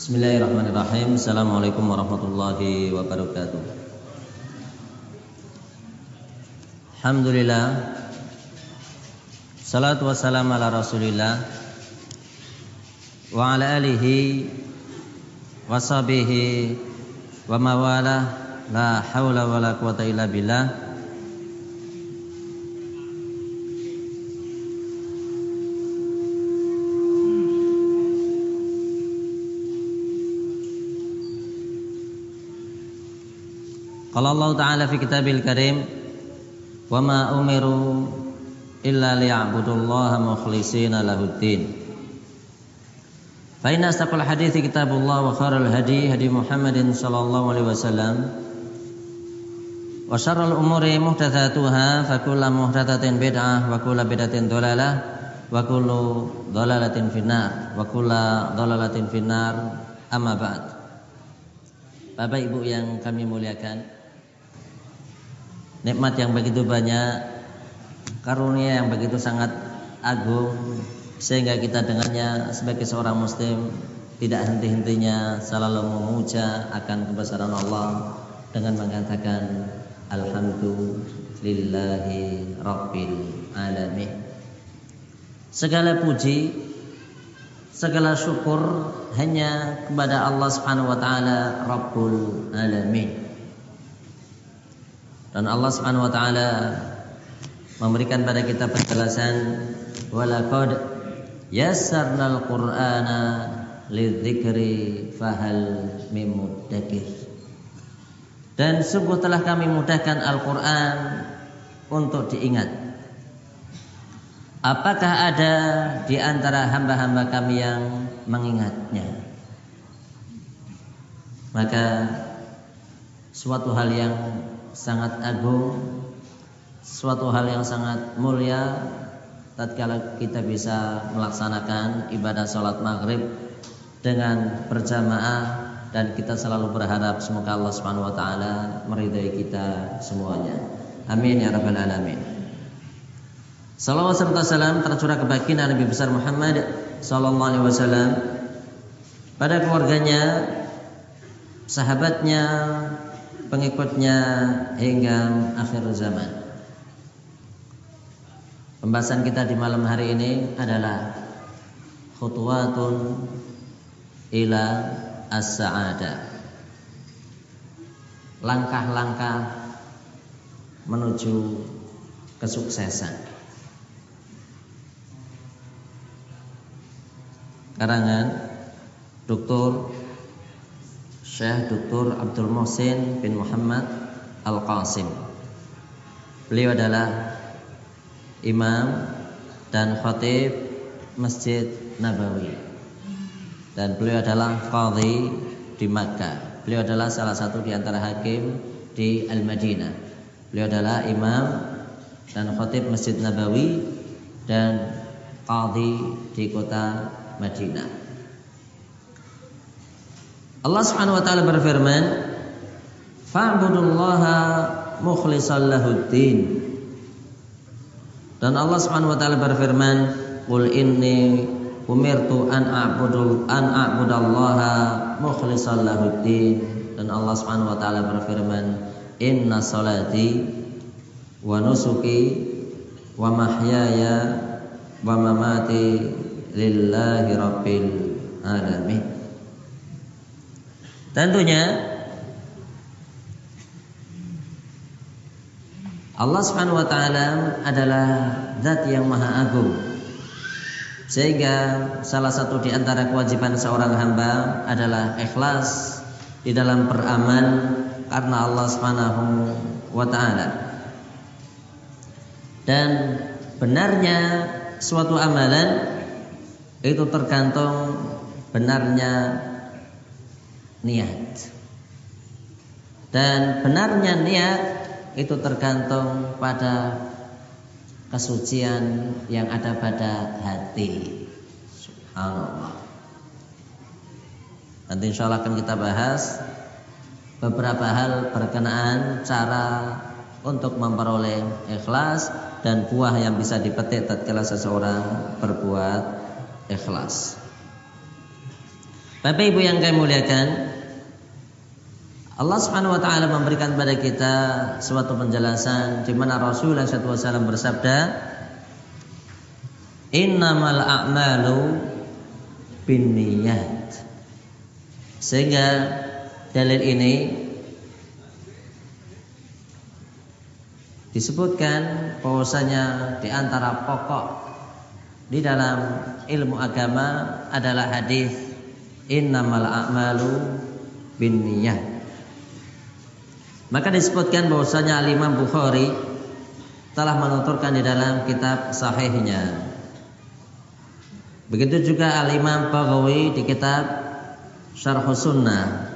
Bismillahirrahmanirrahim. Assalamualaikum warahmatullahi wabarakatuh. Alhamdulillah. Salatu wassalamu ala Rasulillah wa ala alihi wa sahbihi wa mawala la haula wala quwata illa billah. Qala Allah Ta'ala fi kitabil karim Wa ma umiru illa liya'budullaha mukhlishina lahuddin. Fa inna astaqal hadithi kitabullah wa kharal hadi hadi Muhammadin sallallahu alaihi wasallam. Wa syarrul umuri muhdatsatuha fa kullu muhdatsatin bid'ah wa kullu bid'atin dhalalah wa kullu dhalalatin finnar wa kullu dhalalatin finnar. Amma ba'd. Bapak Ibu yang kami muliakan nikmat yang begitu banyak, karunia yang begitu sangat agung sehingga kita dengannya sebagai seorang muslim tidak henti-hentinya selalu memuja akan kebesaran Allah dengan mengatakan alhamdulillahi rabbil alamin. Segala puji, segala syukur hanya kepada Allah Subhanahu wa taala Rabbul alamin. Dan Allah Subhanahu wa taala memberikan pada kita penjelasan walaqad yassarnal qur'ana lidzikri fahal mimuddakir. Dan sungguh telah kami mudahkan Al-Qur'an untuk diingat. Apakah ada di antara hamba-hamba kami yang mengingatnya? Maka suatu hal yang sangat agung, suatu hal yang sangat mulia tatkala kita bisa melaksanakan ibadah sholat maghrib dengan berjamaah dan kita selalu berharap semoga Allah Subhanahu wa taala meridai kita semuanya. Amin ya rabbal alamin. Salawat serta salam tercurah kebaginda Nabi besar Muhammad sallallahu alaihi wasallam pada keluarganya, sahabatnya, pengikutnya hingga akhir zaman. Pembahasan kita di malam hari ini adalah khutwatun ila as-sa'adah. Langkah-langkah menuju kesuksesan. Karangan Dr. Syekh Dr. Abdul Muhsin bin Muhammad Al-Qasim. Beliau adalah imam dan khatib Masjid Nabawi. Dan beliau adalah qadhi di Makkah. Beliau adalah salah satu di antara hakim di Al-Madinah. Beliau adalah imam dan khatib Masjid Nabawi dan qadhi di kota Madinah. Allah Subhanahu wa taala berfirman, "Fa'budullaha mukhlishan lahuddin." Dan Allah Subhanahu wa taala berfirman, "Qul inni umirtu an a'budul an a'budallaha mukhlishan lahuddin." Dan Allah Subhanahu wa taala berfirman, "Inna salati wa nusuki wa mahyaya wa mamati lillahi rabbil alamin." Tentunya Allah Subhanahu wa taala adalah zat yang maha agung. Sehingga salah satu di antara kewajiban seorang hamba adalah ikhlas di dalam beramal karena Allah Subhanahu wa taala. Dan benarnya suatu amalan itu tergantung benarnya niat. Dan benarnya niat itu tergantung pada kesucian yang ada pada hati. Subhanallah. Nanti insya Allah akan kita bahas beberapa hal berkenaan cara untuk memperoleh ikhlas dan buah yang bisa dipetik tatkala seseorang berbuat ikhlas. Bapak Ibu yang kami muliakan, Allah Subhanahu wa taala memberikan pada kita suatu penjelasan di mana Rasulullah SAW bersabda, "Innamal a'malu binniyat." Sehingga dalil ini disebutkan bahwasanya di antara pokok di dalam ilmu agama adalah hadis innamal a'malu binniyat maka disebutkan bahwasanya Al-Imam Bukhari telah menuturkan di dalam kitab sahihnya. Begitu juga Al-Imam Baghawi di kitab Syarh Sunnah.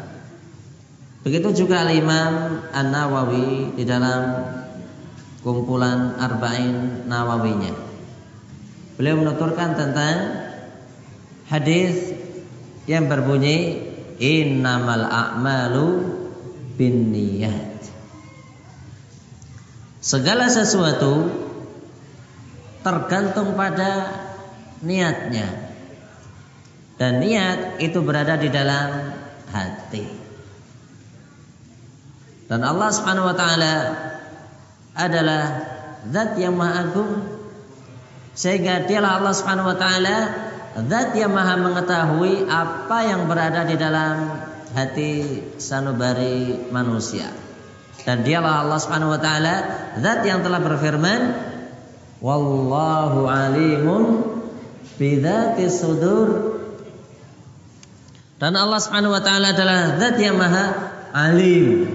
Begitu juga Al-Imam An-Nawawi di dalam kumpulan Arba'in Nawawinya. Beliau menuturkan tentang hadis yang berbunyi innamal a'malu bin niyat. Segala sesuatu tergantung pada niatnya. Dan niat itu berada di dalam hati. Dan Allah Subhanahu wa taala adalah zat yang maha agung sehingga dialah Allah Subhanahu wa taala zat yang maha mengetahui apa yang berada di dalam hati sanubari manusia. Dan dialah Allah Subhanahu wa taala zat yang telah berfirman, "Wallahu alimun bidzati sudur." Dan Allah Subhanahu wa taala adalah zat yang maha alim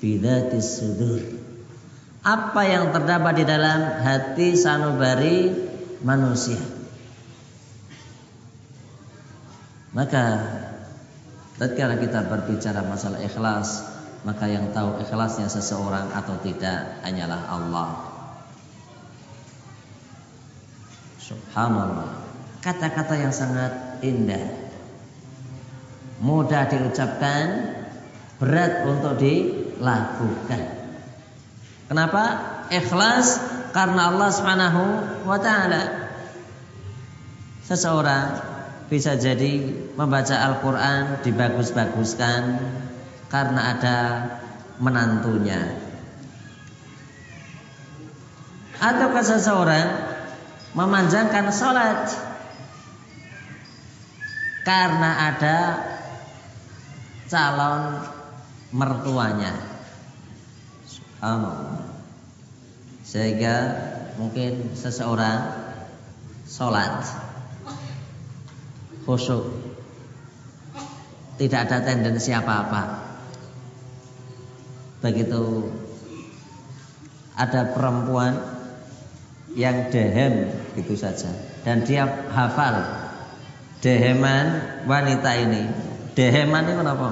bidzati sudur. Apa yang terdapat di dalam hati sanubari manusia. Maka Tatkala kita berbicara masalah ikhlas, maka yang tahu ikhlasnya seseorang atau tidak hanyalah Allah. Subhanallah. Kata-kata yang sangat indah. Mudah diucapkan, berat untuk dilakukan. Kenapa? Ikhlas karena Allah Subhanahu wa taala. Seseorang bisa jadi membaca Al-Quran dibagus-baguskan karena ada menantunya. Atau seseorang memanjangkan sholat karena ada calon mertuanya. Sehingga mungkin seseorang sholat khusyuk. Tidak ada tendensi apa-apa. Begitu ada perempuan yang dehem itu saja dan dia hafal deheman wanita ini. Deheman itu apa?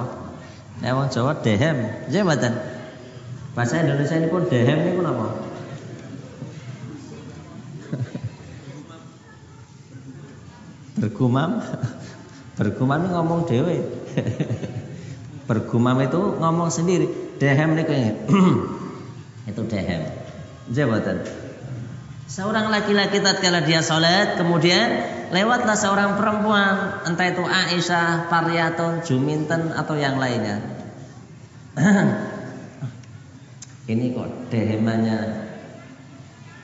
Emang Jawa dehem, jabatan. Bahasa Indonesia ini pun dehem ini pun bergumam. Bergumam itu ngomong dewe. Bergumam itu ngomong sendiri. Dehem niku itu dehem. Jabatan seorang laki-laki tatkala dia sholat kemudian lewatlah seorang perempuan entah itu Aisyah, Faryatun, Juminten atau yang lainnya. Ini kok dehemannya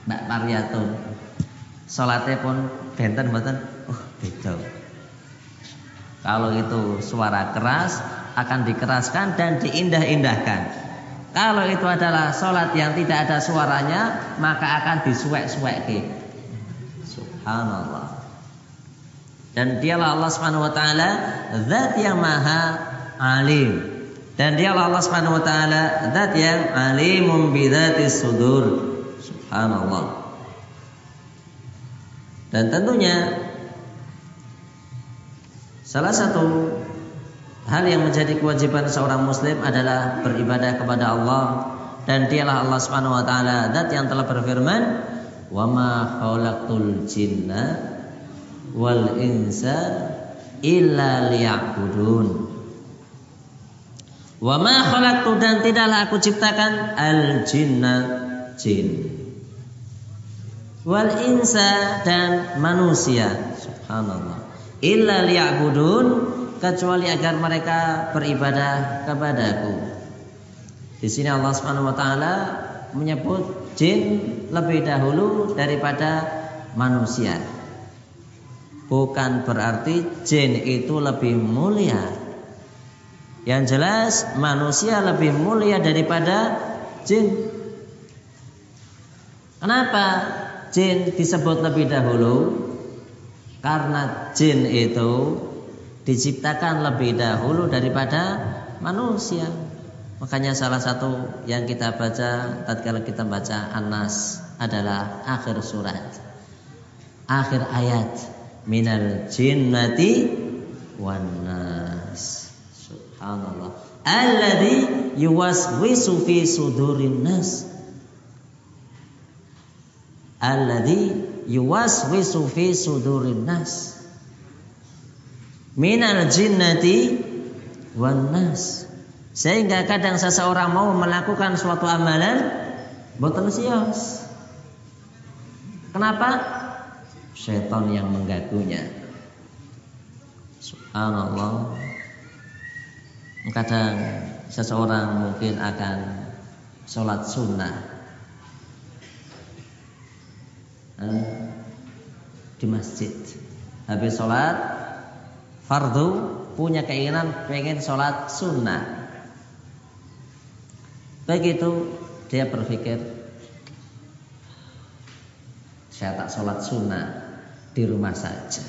Mbak Faryatun sholatnya pun benten benten beda. Kalau itu suara keras akan dikeraskan dan diindah-indahkan. Kalau itu adalah sholat yang tidak ada suaranya maka akan disuek-suek subhanallah. Dan dialah Allah Subhanahu wa taala zat yang maha alim. Dan dialah Allah Subhanahu wa taala zat yang alimun bidzatis sudur. Subhanallah. Dan tentunya salah satu hal yang menjadi kewajiban seorang muslim adalah beribadah kepada Allah dan dialah Allah Subhanahu wa taala zat yang telah berfirman wa ma khalaqtul jinna wal insa illa liya'budun. Wa ma khalaqtu dan tidaklah aku ciptakan al jinna jin wal insa dan manusia. Subhanallah illa liya'budun kecuali agar mereka beribadah kepadaku. Di sini Allah Subhanahu wa taala menyebut jin lebih dahulu daripada manusia. Bukan berarti jin itu lebih mulia. Yang jelas manusia lebih mulia daripada jin. Kenapa jin disebut lebih dahulu? Karena jin itu diciptakan lebih dahulu daripada manusia. Makanya salah satu yang kita baca tatkala kita baca An-Nas adalah akhir surat. Akhir ayat minal jinnati wan nas. Subhanallah. Alladhi yuwaswisu fi sudurin nas. Alladhi yuwaswisu fi sudurin nas. Minal jinnati wan nas. Sehingga kadang seseorang mau melakukan suatu amalan boten sios. Kenapa? Setan yang mengganggunya subhanallah. Kadang seseorang mungkin akan sholat sunnah di masjid. Habis sholat fardu punya keinginan pengen sholat sunnah. Begitu dia berpikir saya tak sholat sunnah di rumah saja.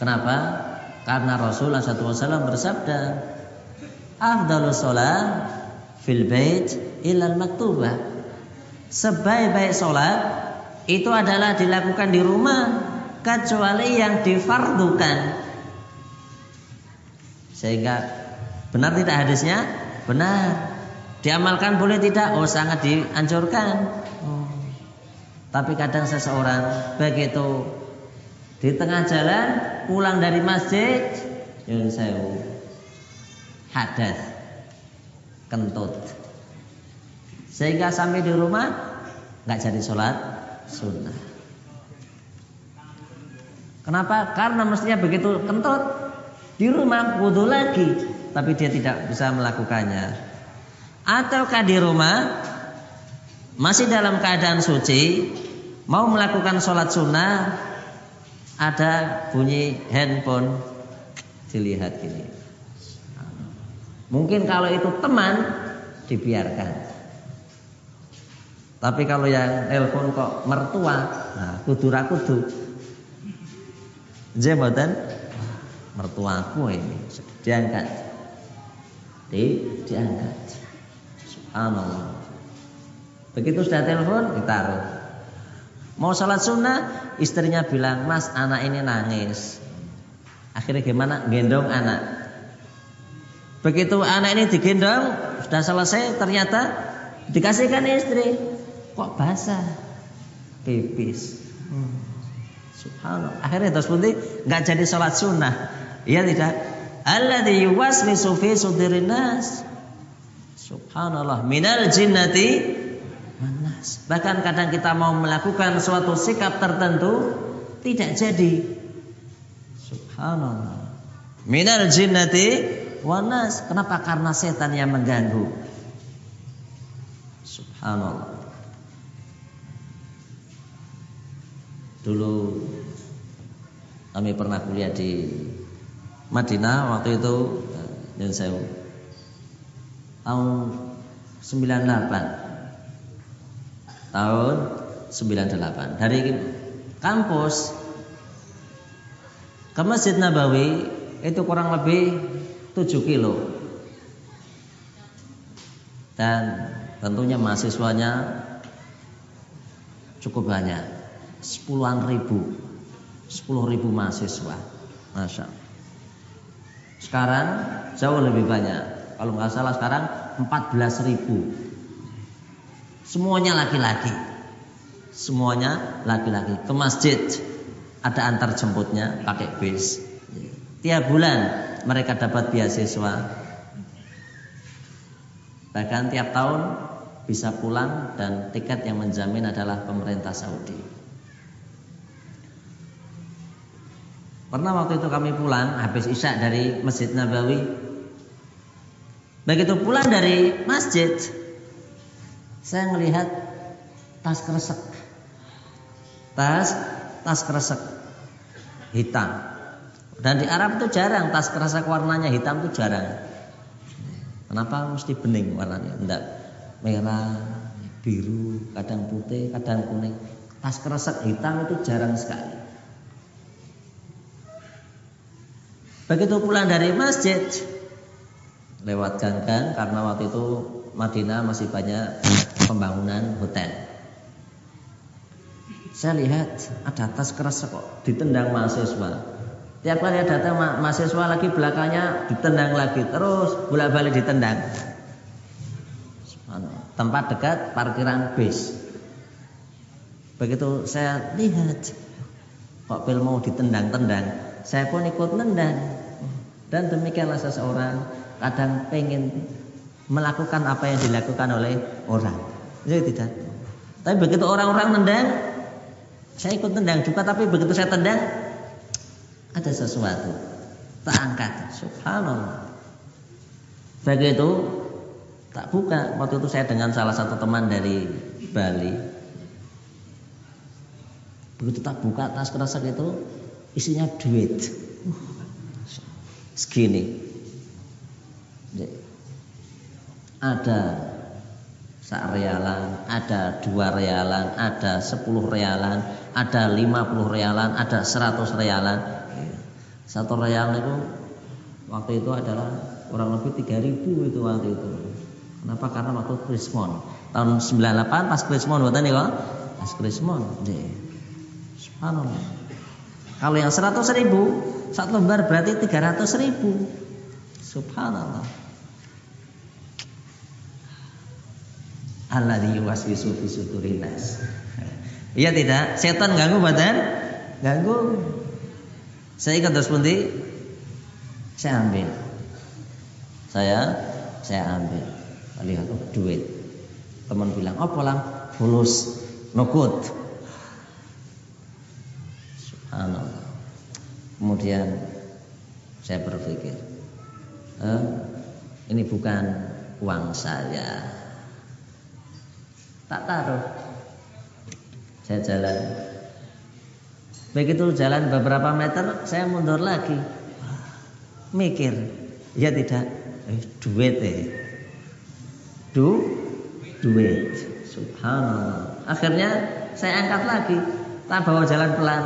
Kenapa? Karena Rasulullah SAW bersabda, "Afdalus sholat fil bait ilal maktubah." Sebaik-baik sholat itu adalah dilakukan di rumah kecuali yang difardukan. Sehingga benar tidak hadisnya? Benar. Diamalkan boleh tidak? Oh sangat dianjurkan. Oh. Tapi kadang seseorang begitu di tengah jalan pulang dari masjid, yun sewu hadas kentut. Sehingga sampai di rumah nggak jadi sholat sunnah. Kenapa? Karena mestinya begitu kentut di rumah wudhu lagi, tapi dia tidak bisa melakukannya. Ataukah di rumah masih dalam keadaan suci, mau melakukan sholat sunnah, ada bunyi handphone, dilihat gini. Mungkin kalau itu teman dibiarkan. Tapi kalau yang telepon kok mertua, nah kudu ra kudu. Jembatan mertuaku ini diangkat. Di diangkat. Subhanallah. Begitu sudah telepon ditaruh. Mau sholat sunnah, istrinya bilang, Mas anak ini nangis. Akhirnya gimana? Gendong anak. Begitu anak ini digendong, sudah selesai, ternyata dikasihkan istri kok basah? Pipis. Hmm. subhanallah. Akhirnya terus pun nggak jadi sholat sunnah. Iya tidak? Alladhi yuwaswisu fi sudirin nas. Subhanallah. Minal jinnati manas bahkan kadang kita mau melakukan suatu sikap tertentu tidak jadi. Subhanallah. Minal jinnati wanas kenapa? Karena setan yang mengganggu. Subhanallah Dulu kami pernah kuliah di Madinah waktu itu dan eh, saya tahun 98 tahun 98 dari kampus ke Masjid Nabawi itu kurang lebih 7 kilo. Dan tentunya mahasiswanya cukup banyak sepuluhan ribu. Sepuluh ribu mahasiswa. Masya sekarang jauh lebih banyak. Kalau nggak salah sekarang empat belas ribu. Semuanya laki-laki. Semuanya laki-laki. Ke masjid ada antar jemputnya pakai bis. Tiap bulan mereka dapat beasiswa. Bahkan tiap tahun bisa pulang dan tiket yang menjamin adalah pemerintah Saudi Pernah waktu itu kami pulang habis isya dari Masjid Nabawi. Begitu pulang dari masjid, saya melihat tas kresek. Tas tas kresek hitam. Dan di Arab itu jarang tas kresek warnanya hitam itu jarang. Kenapa mesti bening warnanya? Enggak merah, biru, kadang putih, kadang kuning. Tas kresek hitam itu jarang sekali. Begitu pulang dari masjid lewat gang-gang karena waktu itu Madinah masih banyak pembangunan hotel. Saya lihat ada tas keras kok ditendang mahasiswa. Tiap kali ada datang mahasiswa lagi belakangnya ditendang lagi terus bolak-balik ditendang. Tempat dekat parkiran bis. Begitu saya lihat kok mau ditendang-tendang, saya pun ikut nendang. Dan demikianlah seseorang kadang pengen melakukan apa yang dilakukan oleh orang. Jadi tidak. Tapi begitu orang-orang nendang, saya ikut tendang juga. Tapi begitu saya tendang, ada sesuatu. Tak angkat. Subhanallah. Begitu tak buka. Waktu itu saya dengan salah satu teman dari Bali. Begitu tak buka tas kerasak itu isinya duit segini. Ada sak realan, ada dua realan, ada sepuluh realan, ada lima puluh realan, ada seratus realan. Satu real itu waktu itu adalah kurang lebih tiga ribu itu waktu itu. Kenapa? Karena waktu Krismon tahun 98 pas Krismon buatan ya pas Krismon. Subhanallah. Kalau yang seratus ribu satu lembar berarti 300 ribu. Subhanallah. Alladhi yuwaswisu fi sudurinas. Iya tidak? Setan ganggu badan? Ganggu. Saya ingat terus pundi? Saya ambil. Saya saya ambil. Lihat oh, duit. Teman bilang, "Oh, pulang fulus nukut." Subhanallah. Kemudian saya berpikir, eh, ini bukan uang saya. Tak taruh. Saya jalan. Begitu jalan beberapa meter, saya mundur lagi. Mikir, ya tidak, eh, duit eh. Du, duit. Subhanallah. Akhirnya saya angkat lagi, tak bawa jalan pelan.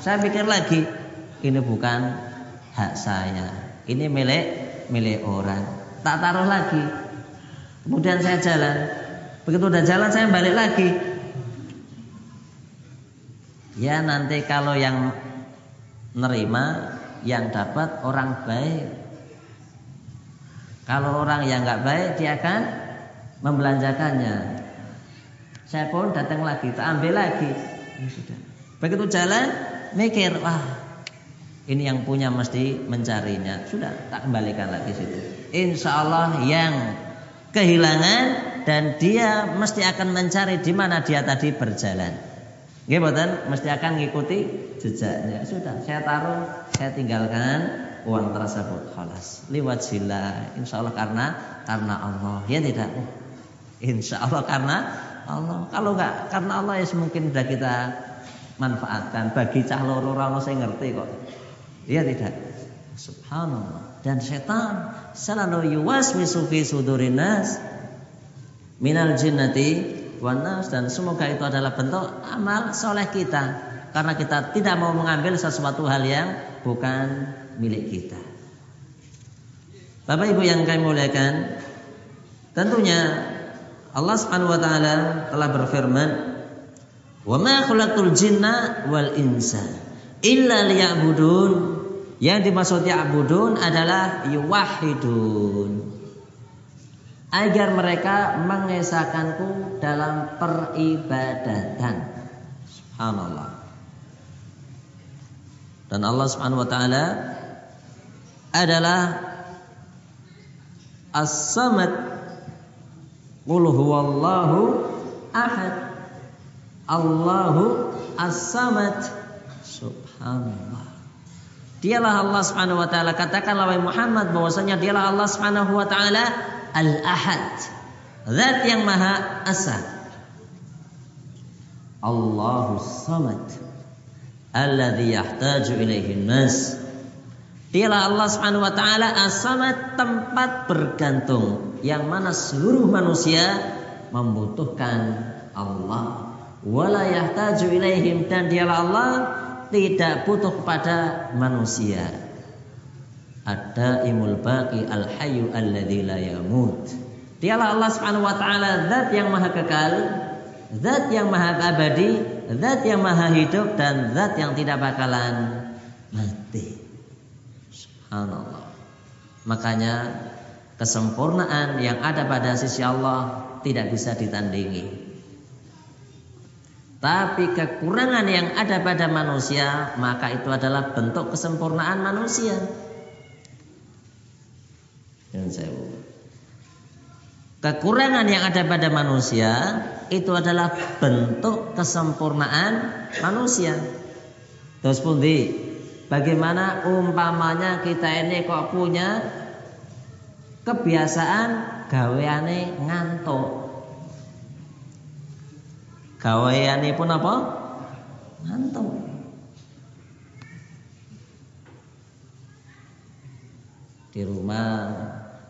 Saya pikir lagi, ini bukan hak saya. Ini milik milik orang. Tak taruh lagi. Kemudian saya jalan. Begitu udah jalan saya balik lagi. Ya nanti kalau yang nerima yang dapat orang baik. Kalau orang yang nggak baik dia akan membelanjakannya. Saya pun datang lagi, tak ambil lagi. Ya. Begitu jalan, mikir, wah ini yang punya mesti mencarinya. Sudah, tak kembalikan lagi situ. Insya Allah yang kehilangan dan dia mesti akan mencari di mana dia tadi berjalan. Gimana? Mesti akan mengikuti jejaknya. Sudah, saya taruh, saya tinggalkan uang tersebut. Khalas. Liwat sila. Insya Allah karena karena Allah. Ya tidak. Insya Allah karena Allah. Kalau enggak karena Allah ya mungkin sudah kita manfaatkan. Bagi cah loro saya ngerti kok. Iya tidak? Subhanallah. Dan setan selalu yuwaswisu fi sudurin nas minal jinnati wan nas dan semoga itu adalah bentuk amal soleh kita karena kita tidak mau mengambil sesuatu hal yang bukan milik kita. Bapak Ibu yang kami muliakan, tentunya Allah Subhanahu wa taala telah berfirman, "Wa ma khalaqtul jinna wal insa illa liya'budun." Yang dimaksud ya'budun adalah yuwahidun. Agar mereka mengesahkanku dalam peribadatan. Subhanallah. Dan Allah Subhanahu wa taala adalah As-Samad. Qul huwallahu ahad. Allahu As-Samad. Subhanallah. Dialah Allah Subhanahu wa taala. Katakanlah wahai Muhammad bahwasanya dialah Allah Subhanahu wa taala Al-Ahad. Zat yang Maha Esa. Allahu Samad. Alladhi yahtaju ilaihi nas. Dialah Allah Subhanahu wa taala As-Samad tempat bergantung yang mana seluruh manusia membutuhkan Allah. Wala yahtaju ilaihim dan dialah Allah tidak butuh kepada manusia. Ada imul baqi al hayyu alladzi la yamut. Dialah Allah Subhanahu wa taala zat yang maha kekal, zat yang maha abadi, zat yang maha hidup dan zat yang tidak bakalan mati. Subhanallah. Makanya kesempurnaan yang ada pada sisi Allah tidak bisa ditandingi. Tapi kekurangan yang ada pada manusia maka itu adalah bentuk kesempurnaan manusia. Kekurangan yang ada pada manusia itu adalah bentuk kesempurnaan manusia. Terus pun di bagaimana umpamanya kita ini kok punya kebiasaan gaweane ngantuk pun apa? Ngantuk. Di rumah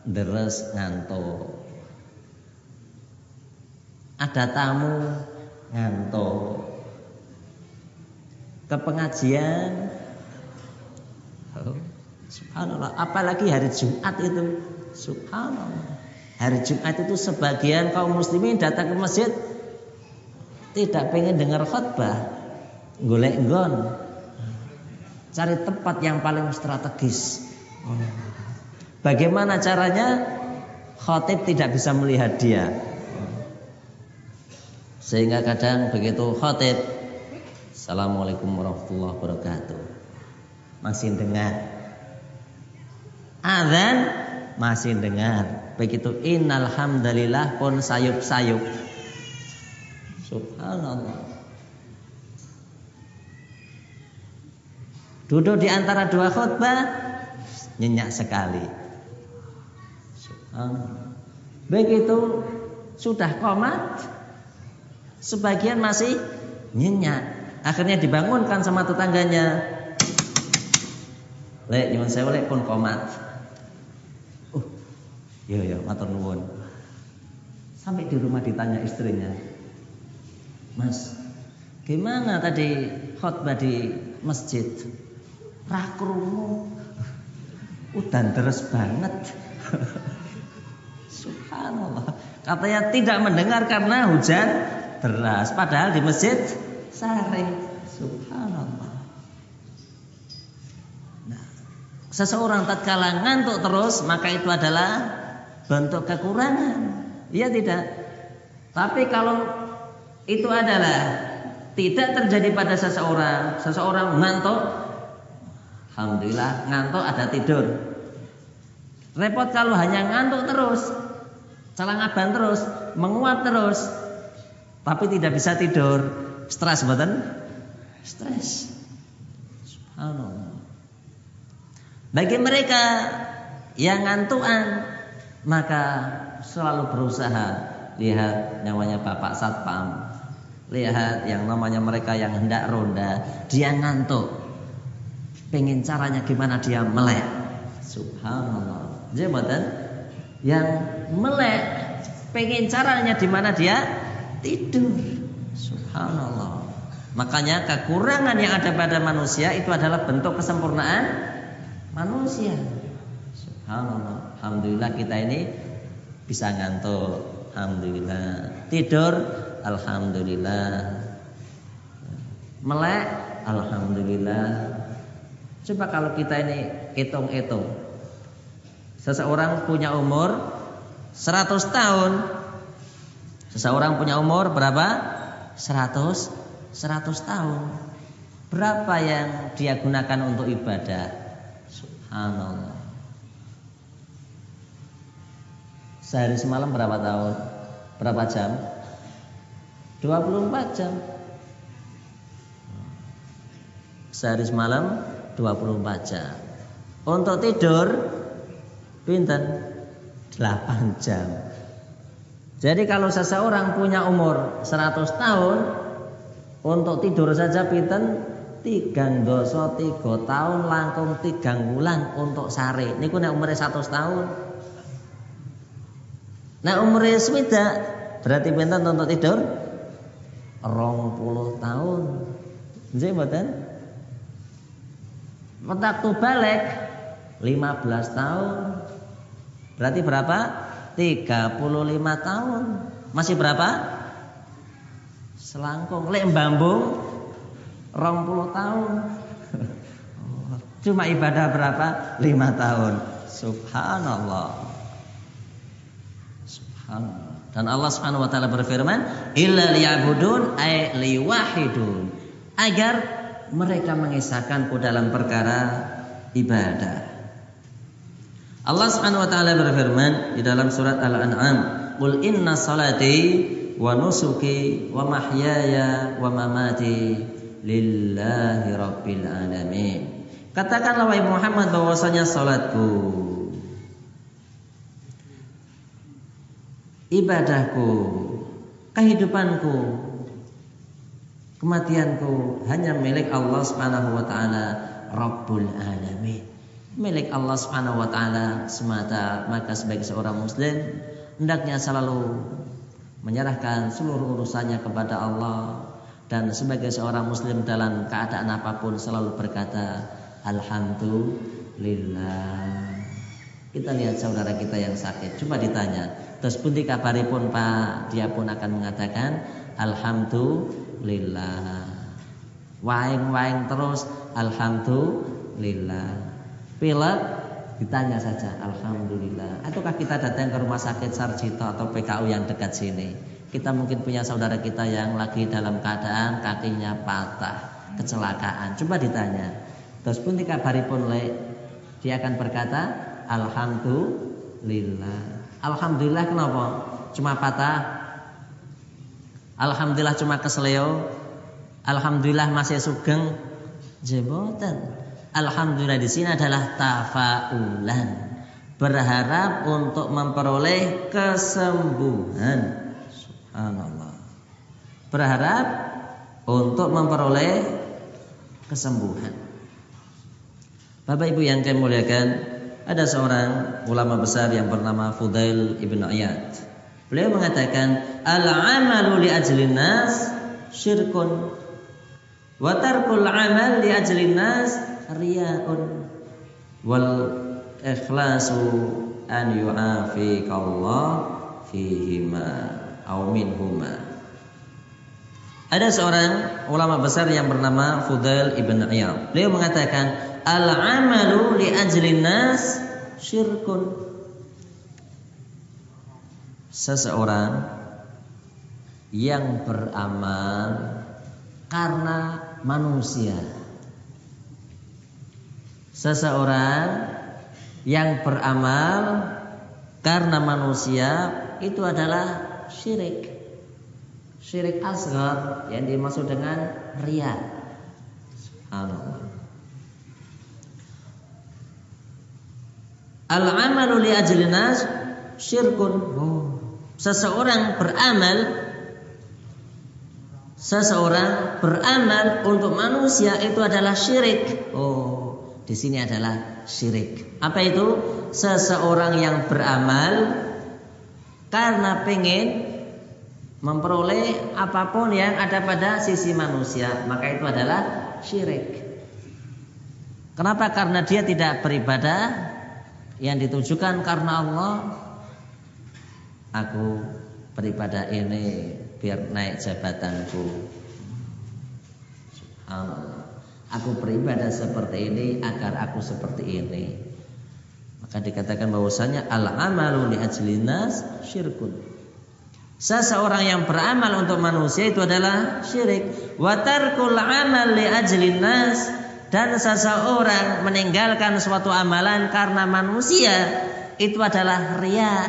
deres ngantuk. Ada tamu ngantuk. Ke pengajian oh, Subhanallah, apalagi hari Jumat itu. Subhanallah. Hari Jumat itu sebagian kaum muslimin datang ke masjid tidak pengen dengar khutbah, golek gon, cari tempat yang paling strategis. Bagaimana caranya? Khotib tidak bisa melihat dia. Sehingga kadang begitu khotib Assalamualaikum warahmatullahi wabarakatuh Masih dengar Azan masih dengar Begitu innalhamdulillah pun sayup-sayup Subhanallah. Duduk di antara dua khutbah nyenyak sekali. Begitu sudah komat, sebagian masih nyenyak. Akhirnya dibangunkan sama tetangganya. Lek nyuwun saya lek pun komat. Uh, iya ya matur nuwun. Sampai di rumah ditanya istrinya, Mas, gimana tadi khutbah di masjid? Rakrumu udan terus banget. Subhanallah. Katanya tidak mendengar karena hujan deras. Padahal di masjid sare. Subhanallah. Nah, seseorang tatkala ngantuk terus maka itu adalah bentuk kekurangan. Iya tidak? Tapi kalau itu adalah tidak terjadi pada seseorang. Seseorang ngantuk, alhamdulillah ngantuk ada tidur. Repot kalau hanya ngantuk terus, calangaban terus, menguap terus, tapi tidak bisa tidur. Stres betul? Stres. Subhanallah. Bagi mereka yang ngantuan maka selalu berusaha lihat namanya Bapak Satpam Lihat yang namanya mereka yang hendak ronda, dia ngantuk. Pengen caranya gimana dia melek. Subhanallah. Jabatan yang melek pengen caranya di mana dia tidur. Subhanallah. Makanya kekurangan yang ada pada manusia itu adalah bentuk kesempurnaan manusia. Subhanallah. Alhamdulillah kita ini bisa ngantuk. Alhamdulillah. Tidur Alhamdulillah Melek Alhamdulillah Coba kalau kita ini hitung-hitung Seseorang punya umur 100 tahun Seseorang punya umur berapa? 100 100 tahun Berapa yang dia gunakan untuk ibadah? Subhanallah Sehari semalam berapa tahun? Berapa jam? 24 jam. Sehari semalam 24 jam. Untuk tidur pinten 8 jam. Jadi kalau seseorang punya umur 100 tahun untuk tidur saja pinten tigang doso tiga tahun langkung tigang bulan untuk sare. Niku nek umure 100 tahun. Nah umure swidak berarti pinten untuk tidur? Rong puluh tahun. Nggih mboten? Waktu balik 15 tahun. Berarti berapa? 35 tahun. Masih berapa? Selangkung. Lek bambung 20 tahun. Cuma ibadah berapa? 5 tahun. Subhanallah. Subhanallah. Dan Allah Subhanahu wa taala berfirman, "Illa liya'budun ay liwahidun." Agar mereka mengisahkanku dalam perkara ibadah. Allah Subhanahu wa taala berfirman di dalam surat Al-An'am, "Qul inna salati wa nusuki wa mahyaya wa mamati lillahi rabbil alamin." Katakanlah wahai Muhammad bahwasanya salatku ibadahku, kehidupanku, kematianku hanya milik Allah Subhanahu wa taala Rabbul alamin milik Allah Subhanahu wa taala semata. Maka sebagai seorang muslim hendaknya selalu menyerahkan seluruh urusannya kepada Allah dan sebagai seorang muslim dalam keadaan apa pun selalu berkata alhamdulillah. Kita lihat saudara kita yang sakit, coba ditanya, terus pun pun Pak, dia pun akan mengatakan alhamdulillah. Waing-waing terus alhamdulillah. Pilek ditanya saja alhamdulillah. Ataukah kita datang ke rumah sakit Sarjito atau PKU yang dekat sini? Kita mungkin punya saudara kita yang lagi dalam keadaan kakinya patah kecelakaan. Coba ditanya. Terus pun pun le dia akan berkata alhamdulillah alhamdulillah kenapa cuma patah alhamdulillah cuma kesleo alhamdulillah masih sugeng jebotan Alhamdulillah di sini adalah tafaulan. Berharap untuk memperoleh kesembuhan. Subhanallah. Berharap untuk memperoleh kesembuhan. Bapak Ibu yang kami muliakan, ada seorang ulama besar yang bernama Fudail ibn Iyad. Beliau mengatakan, "Al-amalu li ajlin nas syirkun wa tarkul amal li ajlin nas riyaun wal ikhlasu an yu'afika Allah fihima au minhuma ada seorang ulama besar yang bernama Fudail ibn Iyad. Beliau mengatakan, "Al-amalu li ajlin nas syirkun." Seseorang yang beramal karena manusia seseorang yang beramal karena manusia itu adalah syirik. Syirik asgar yang dimaksud dengan ria. Al-amalu li ajlinas syirkun. Oh. Seseorang beramal seseorang beramal untuk manusia itu adalah syirik. Oh, di sini adalah syirik. Apa itu? Seseorang yang beramal karena pengen memperoleh apa pun yang ada pada sisi manusia, maka itu adalah syirik. Kenapa? Karena dia tidak beribadah yang ditujukan karena Allah. Aku beribadah ini biar naik jabatanku. Aku beribadah seperti ini agar aku seperti ini. Maka dikatakan bahwasanya al amalu li ajlinas syirkun. Seseorang yang beramal untuk manusia itu adalah syirik. Wa tarkul amal li ajlinas dan seseorang meninggalkan suatu amalan karena manusia itu adalah ria.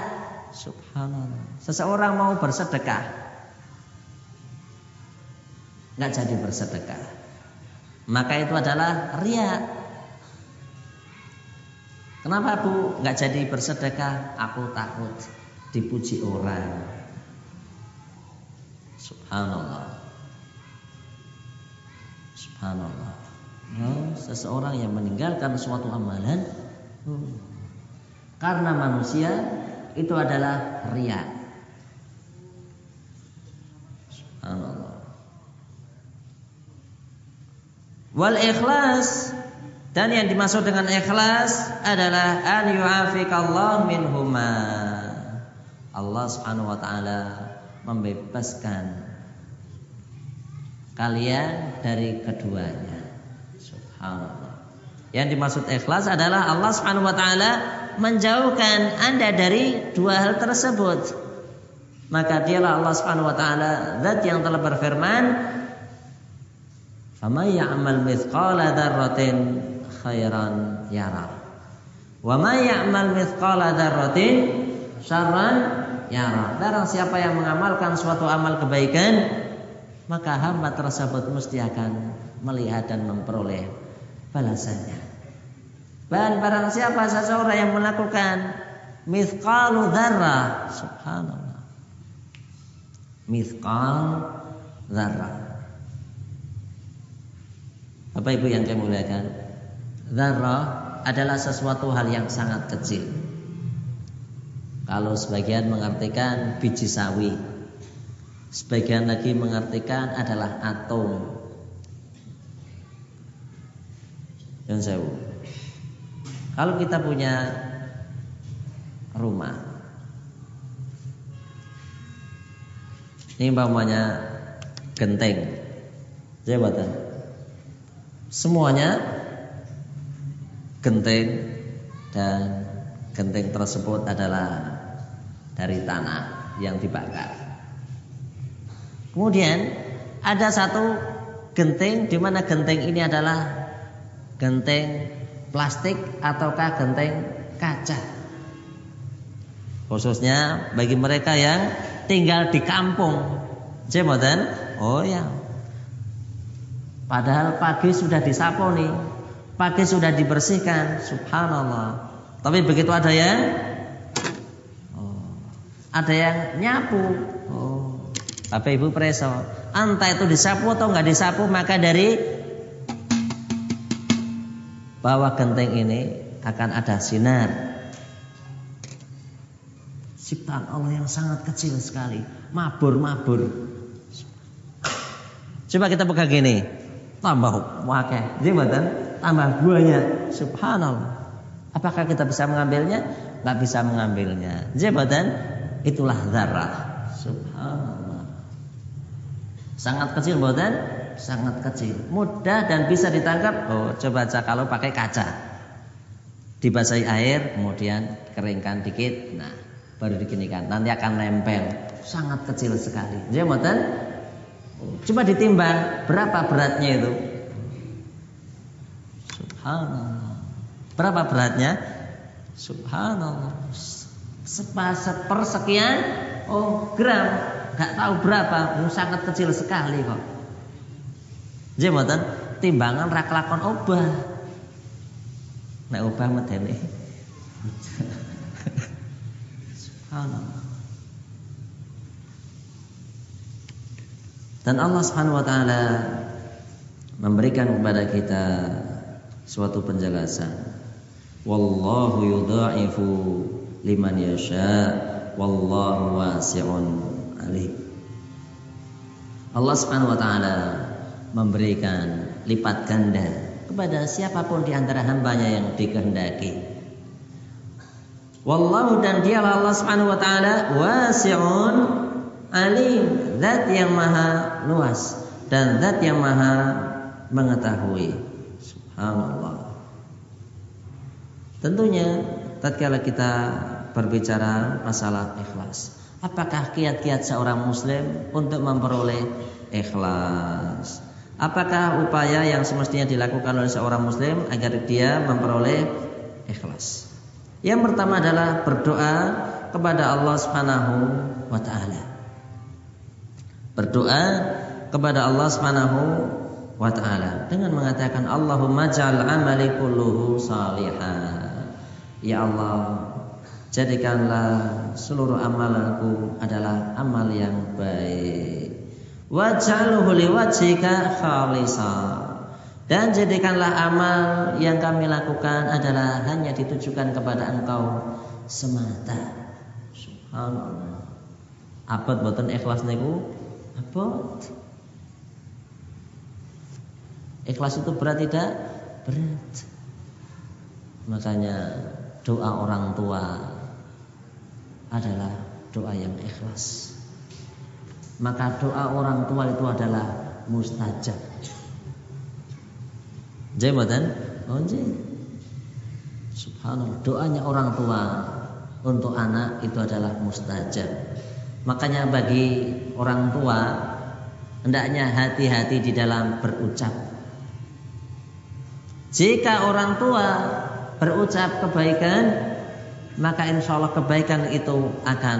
Subhanallah. Seseorang mau bersedekah nggak jadi bersedekah maka itu adalah ria Kenapa Bu nggak jadi bersedekah? Aku takut dipuji orang. Subhanallah. Subhanallah. Oh, seseorang yang meninggalkan suatu amalan hmm, karena manusia itu adalah ria. Wal ikhlas dan yang dimaksud dengan ikhlas adalah an yu'afikallah minhuma. Allah Subhanahu wa taala membebaskan kalian dari keduanya. Subhanallah. Yang dimaksud ikhlas adalah Allah Subhanahu wa taala menjauhkan Anda dari dua hal tersebut. Maka dialah Allah Subhanahu wa taala zat yang telah berfirman, "Faman ya'mal mithqala dzarratin khairan yara. Wa may ya'mal mithqala dzarratin syarran yara. Barang siapa yang mengamalkan suatu amal kebaikan, maka hamba tersebut mesti akan melihat dan memperoleh balasannya. Dan barang siapa seseorang yang melakukan mithqalu dzarrah, subhanallah. Mithqal dzarrah. Bapak Ibu yang kami muliakan, Zarrah adalah sesuatu hal yang sangat kecil. Kalau sebagian mengartikan biji sawi, sebagian lagi mengartikan adalah atom. Yang saya Kalau kita punya rumah, ini umpamanya genteng, jabatan, semuanya genting dan genting tersebut adalah dari tanah yang dibakar. Kemudian ada satu genting di mana genting ini adalah genting plastik ataukah genting kaca. Khususnya bagi mereka yang tinggal di kampung. Jemoten? Oh ya. Padahal pagi sudah disapu nih, Pagi sudah dibersihkan, subhanallah. Tapi begitu ada yang oh, ada yang nyapu. Oh, Bapak Ibu preso, entah itu disapu atau nggak disapu, maka dari bawah genteng ini akan ada sinar. Ciptaan Allah yang sangat kecil sekali, mabur-mabur. Coba kita buka gini, tambah wakil, jembatan tambah banyak. Subhanallah. Apakah kita bisa mengambilnya? Gak bisa mengambilnya. Jabatan itulah zarah. Subhanallah. Sangat kecil buatan? Sangat kecil. Mudah dan bisa ditangkap. Oh, coba aja kalau pakai kaca. Dibasahi air, kemudian keringkan dikit. Nah, baru dikinikan. Nanti akan nempel. Sangat kecil sekali. Jabatan? Coba ditimbang berapa beratnya itu? Subhanallah. Berapa beratnya? Subhanallah. Sepersekian oh gram, nggak tahu berapa, oh, sangat kecil sekali kok. Jematan timbangan rak lakon obah. Nek obah medeni. Subhanallah. Dan Allah Subhanahu wa taala memberikan kepada kita suatu penjelasan. Wallahu yudha'ifu liman yasha wallahu wasi'un alim. Allah Subhanahu wa taala memberikan lipat ganda kepada siapa pun di antara hambanya yang dikehendaki. Wallahu dan dialah Allah Subhanahu wa taala wasi'un alim, zat yang maha luas dan zat yang maha mengetahui. Allah. Tentunya tatkala kita berbicara masalah ikhlas, apakah kiat-kiat seorang muslim untuk memperoleh ikhlas? Apakah upaya yang semestinya dilakukan oleh seorang muslim agar dia memperoleh ikhlas? Yang pertama adalah berdoa kepada Allah Subhanahu wa taala. Berdoa kepada Allah Subhanahu wa taala dengan mengatakan Allahumma ja'al amali kulluhu salihah. Ya Allah, jadikanlah seluruh amalanku adalah amal yang baik. Khalisa. Dan jadikanlah amal yang kami lakukan adalah hanya ditujukan kepada Engkau semata. Subhanallah. Abad boten ikhlas niku? Abad. Ikhlas itu berat tidak? Berat. Makanya doa orang tua adalah doa yang ikhlas. Maka doa orang tua itu adalah mustajab. Jabatan, oh Subhanallah, doanya orang tua untuk anak itu adalah mustajab. Makanya bagi orang tua hendaknya hati-hati di dalam berucap. Jika orang tua berucap kebaikan, maka insya Allah kebaikan itu akan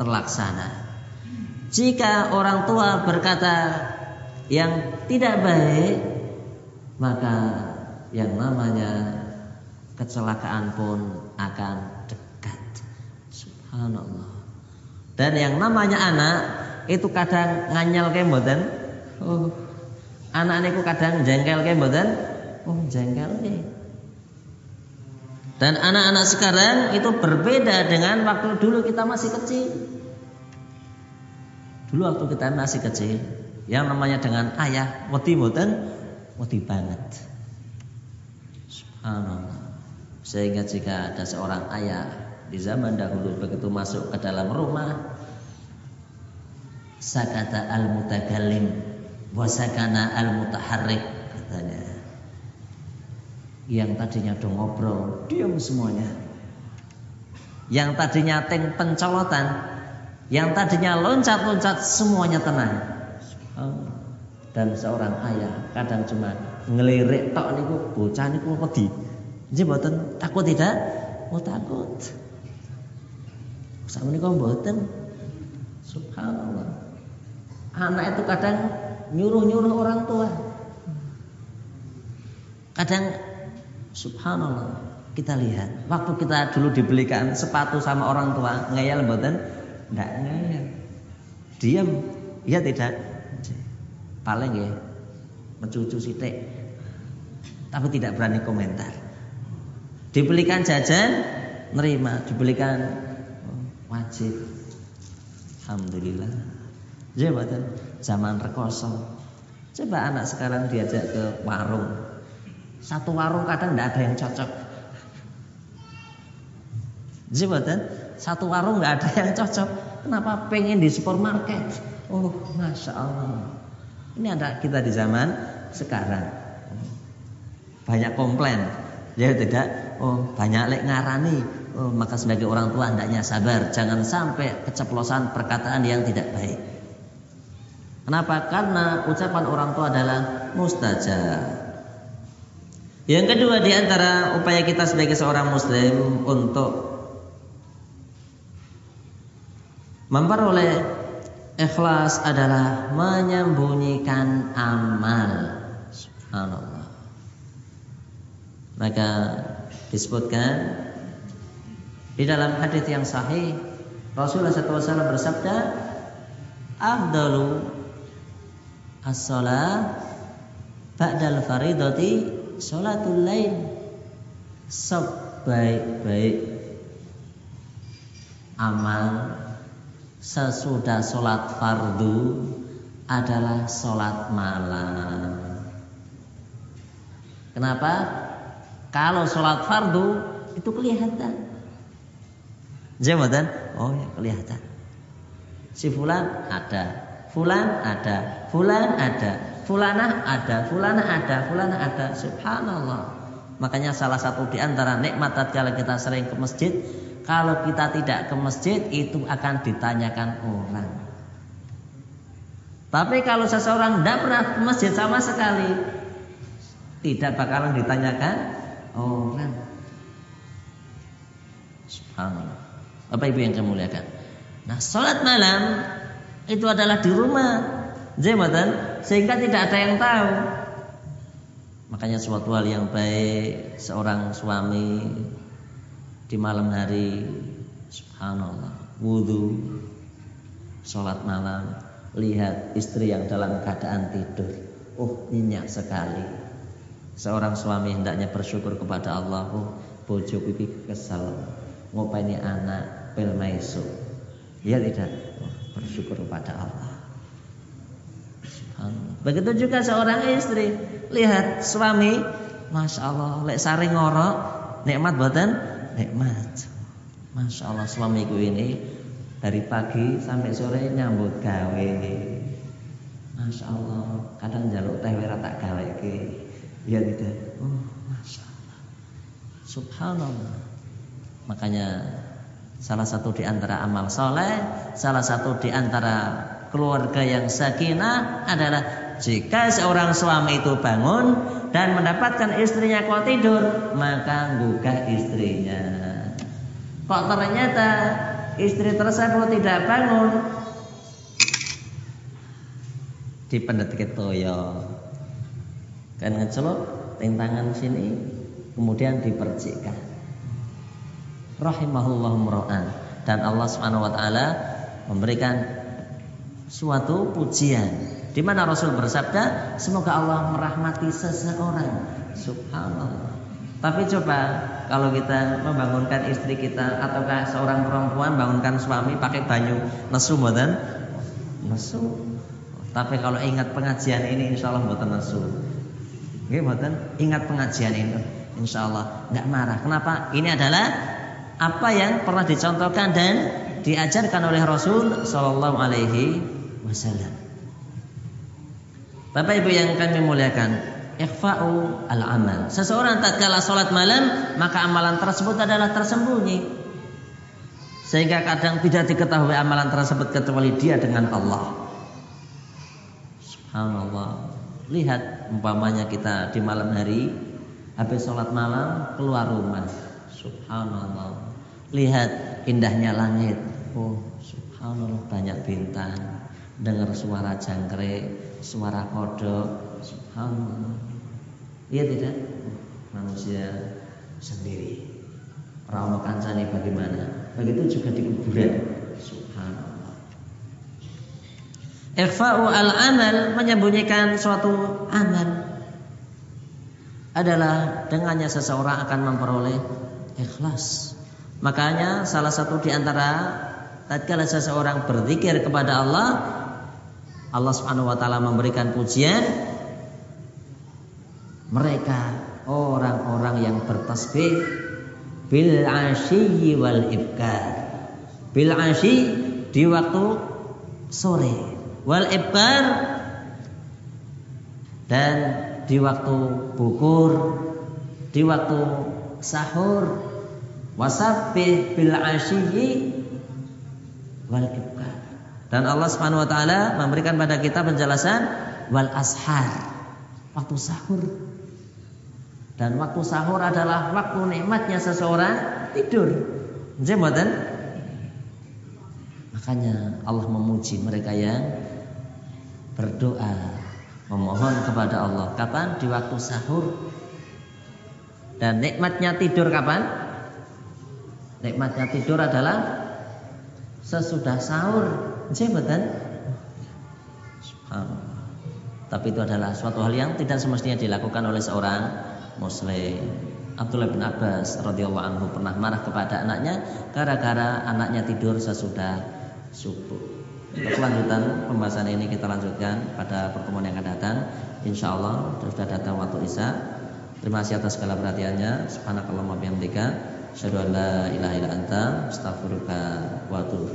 terlaksana. Jika orang tua berkata yang tidak baik, maka yang namanya kecelakaan pun akan dekat. Subhanallah. Dan yang namanya anak itu kadang nganyel ke mboten. Oh. Anak niku kadang jengkel ke. Oh, jengkel ke. Dan anak-anak sekarang itu berbeda dengan waktu dulu kita masih kecil. Dulu waktu kita masih kecil, yang namanya dengan ayah, wedi mboten, wedi banget. Subhanallah. Sehingga jika ada seorang ayah di zaman dahulu begitu masuk ke dalam rumah, sakata al-mutakallim wa sakana al-mutaharrik katanya yang tadinya do ngobrol diam semuanya yang tadinya teng pencolotan yang tadinya loncat-loncat semuanya tenang. Dan seorang ayah kadang cuma ngelirik tok niku bocah niku wedi nggih mboten. Takut tidak? Oh takut. Sama niku mboten? Subhanallah. Anak itu kadang nyuruh-nyuruh orang tua. Kadang Subhanallah. Kita lihat, waktu kita dulu dibelikan sepatu sama orang tua, ngeyel mboten? Enggak ngeyel. Diam. Iya tidak? Paling ya mencucu sitik. Tapi tidak berani komentar. Dibelikan jajan, nerima. Dibelikan oh, wajib. Alhamdulillah. Ya zaman rekoso. Coba anak sekarang diajak ke warung, satu warung kadang tidak ada yang cocok. Jabatan satu warung nggak ada yang cocok. Kenapa pengen di supermarket? Oh, masya Allah. Ini ada kita di zaman sekarang. Banyak komplain. Ya tidak. Oh, banyak lek ngarani. Oh, maka sebagai orang tua hendaknya sabar. Jangan sampai keceplosan perkataan yang tidak baik. Kenapa? Karena ucapan orang tua adalah mustajab. Yang kedua di antara upaya kita sebagai seorang muslim untuk memperoleh ikhlas adalah menyembunyikan amal. Subhanallah. Maka disebutkan di dalam hadis yang sahih Rasulullah SAW bersabda, "Afdalu as-salat ba'dal faridati Sholatul lain sebaik-baik amal sesudah sholat fardu adalah sholat malam. Kenapa? Kalau sholat fardu itu kelihatan. Jabatan? Oh ya kelihatan. Si fulan ada, fulan ada, fulan ada, Fulana ada, fulana ada, fulana ada. Subhanallah. Makanya salah satu di antara nikmat tatkala kita sering ke masjid, kalau kita tidak ke masjid itu akan ditanyakan orang. Tapi kalau seseorang tidak pernah ke masjid sama sekali, tidak bakalan ditanyakan orang. Subhanallah. Bapak Ibu yang kemuliakan. Nah, sholat malam itu adalah di rumah Jabatan sehingga tidak ada yang tahu. Makanya suatu hal yang baik seorang suami di malam hari. Subhanallah. Wudhu sholat malam. Lihat istri yang dalam keadaan tidur. Oh minyak sekali. Seorang suami hendaknya bersyukur kepada Allah. Oh bojo pipi kesal ngopaini anak pel maiso ya tidak. Oh, bersyukur kepada Allah. Begitu juga seorang istri. Lihat suami, masya Allah, lek sari ngorok, nikmat buatan, nikmat. Masya Allah suamiku ini dari pagi sampai sore nyambut gawe. Masya Allah, kadang jaluk teh wira tak gawe ke. Ya tidak. Oh, masya Allah. Subhanallah. Makanya salah satu di antara amal soleh, salah satu di antara keluarga yang sakinah adalah jika seorang suami itu bangun dan mendapatkan istrinya kok tidur, maka gugah istrinya. Kok ternyata istri tersebut tidak bangun, dipendet toyo. Kan ngecelok tangan sini, kemudian dipercikkan. Rahimahullah mura'an dan Allah Subhanahu memberikan suatu pujian di mana Rasul bersabda semoga Allah merahmati seseorang. Subhanallah. Tapi coba kalau kita membangunkan istri kita ataukah seorang perempuan bangunkan suami pakai banyu nesu mboten? Nesu. Tapi kalau ingat pengajian ini insya Allah mboten nesu. Oke, mboten? Ingat pengajian ini insya Allah. Nggak marah. Kenapa? Ini adalah apa yang pernah dicontohkan dan diajarkan oleh Rasul Shallallahu Alaihi wasallam. Bapak Ibu yang kami muliakan, ikhfa'u al-amal. Seseorang tak kalah salat malam, maka amalan tersebut adalah tersembunyi. Sehingga kadang tidak diketahui amalan tersebut kecuali dia dengan Allah. Subhanallah. Lihat umpamanya kita di malam hari habis sholat malam keluar rumah. Subhanallah. Lihat indahnya langit. Oh, subhanallah banyak bintang dengar suara jangkrik, suara kodok, subhanallah. Iya tidak? Manusia sendiri. Rauno kancani bagaimana? Begitu juga di kuburan. Subhanallah. Ikhfa'u al-amal menyembunyikan suatu amal adalah dengannya seseorang akan memperoleh ikhlas. Makanya salah satu di antara tatkala seseorang berzikir kepada Allah Allah Subhanahu wa taala memberikan pujian. Mereka orang-orang yang bertasbih. Bil asyi wal ibkar. Bil asyi di waktu sore. Wal ibkar. Dan di waktu bukur di waktu sahur. Wasabbih bil asyi wal ibkar dan Allah Subhanahu wa taala memberikan pada kita penjelasan wal ashar, waktu sahur. Dan waktu sahur adalah waktu nikmatnya seseorang tidur. Jematan. Makanya Allah memuji mereka yang berdoa, memohon kepada Allah. Kapan? Di waktu sahur. Dan nikmatnya tidur kapan? Nikmatnya tidur adalah sesudah sahur jabatan Tapi itu adalah suatu hal yang tidak semestinya dilakukan oleh seorang muslim. Abdullah bin Abbas radhiyallahu anhu pernah marah kepada anaknya gara-gara anaknya tidur sesudah subuh. Untuk kelanjutan pembahasan ini kita lanjutkan pada pertemuan yang akan datang. Insya Allah sudah datang waktu Isya. Terima kasih atas segala perhatiannya. Subhanakallahumma bihamdika asyhadu an wa atubu.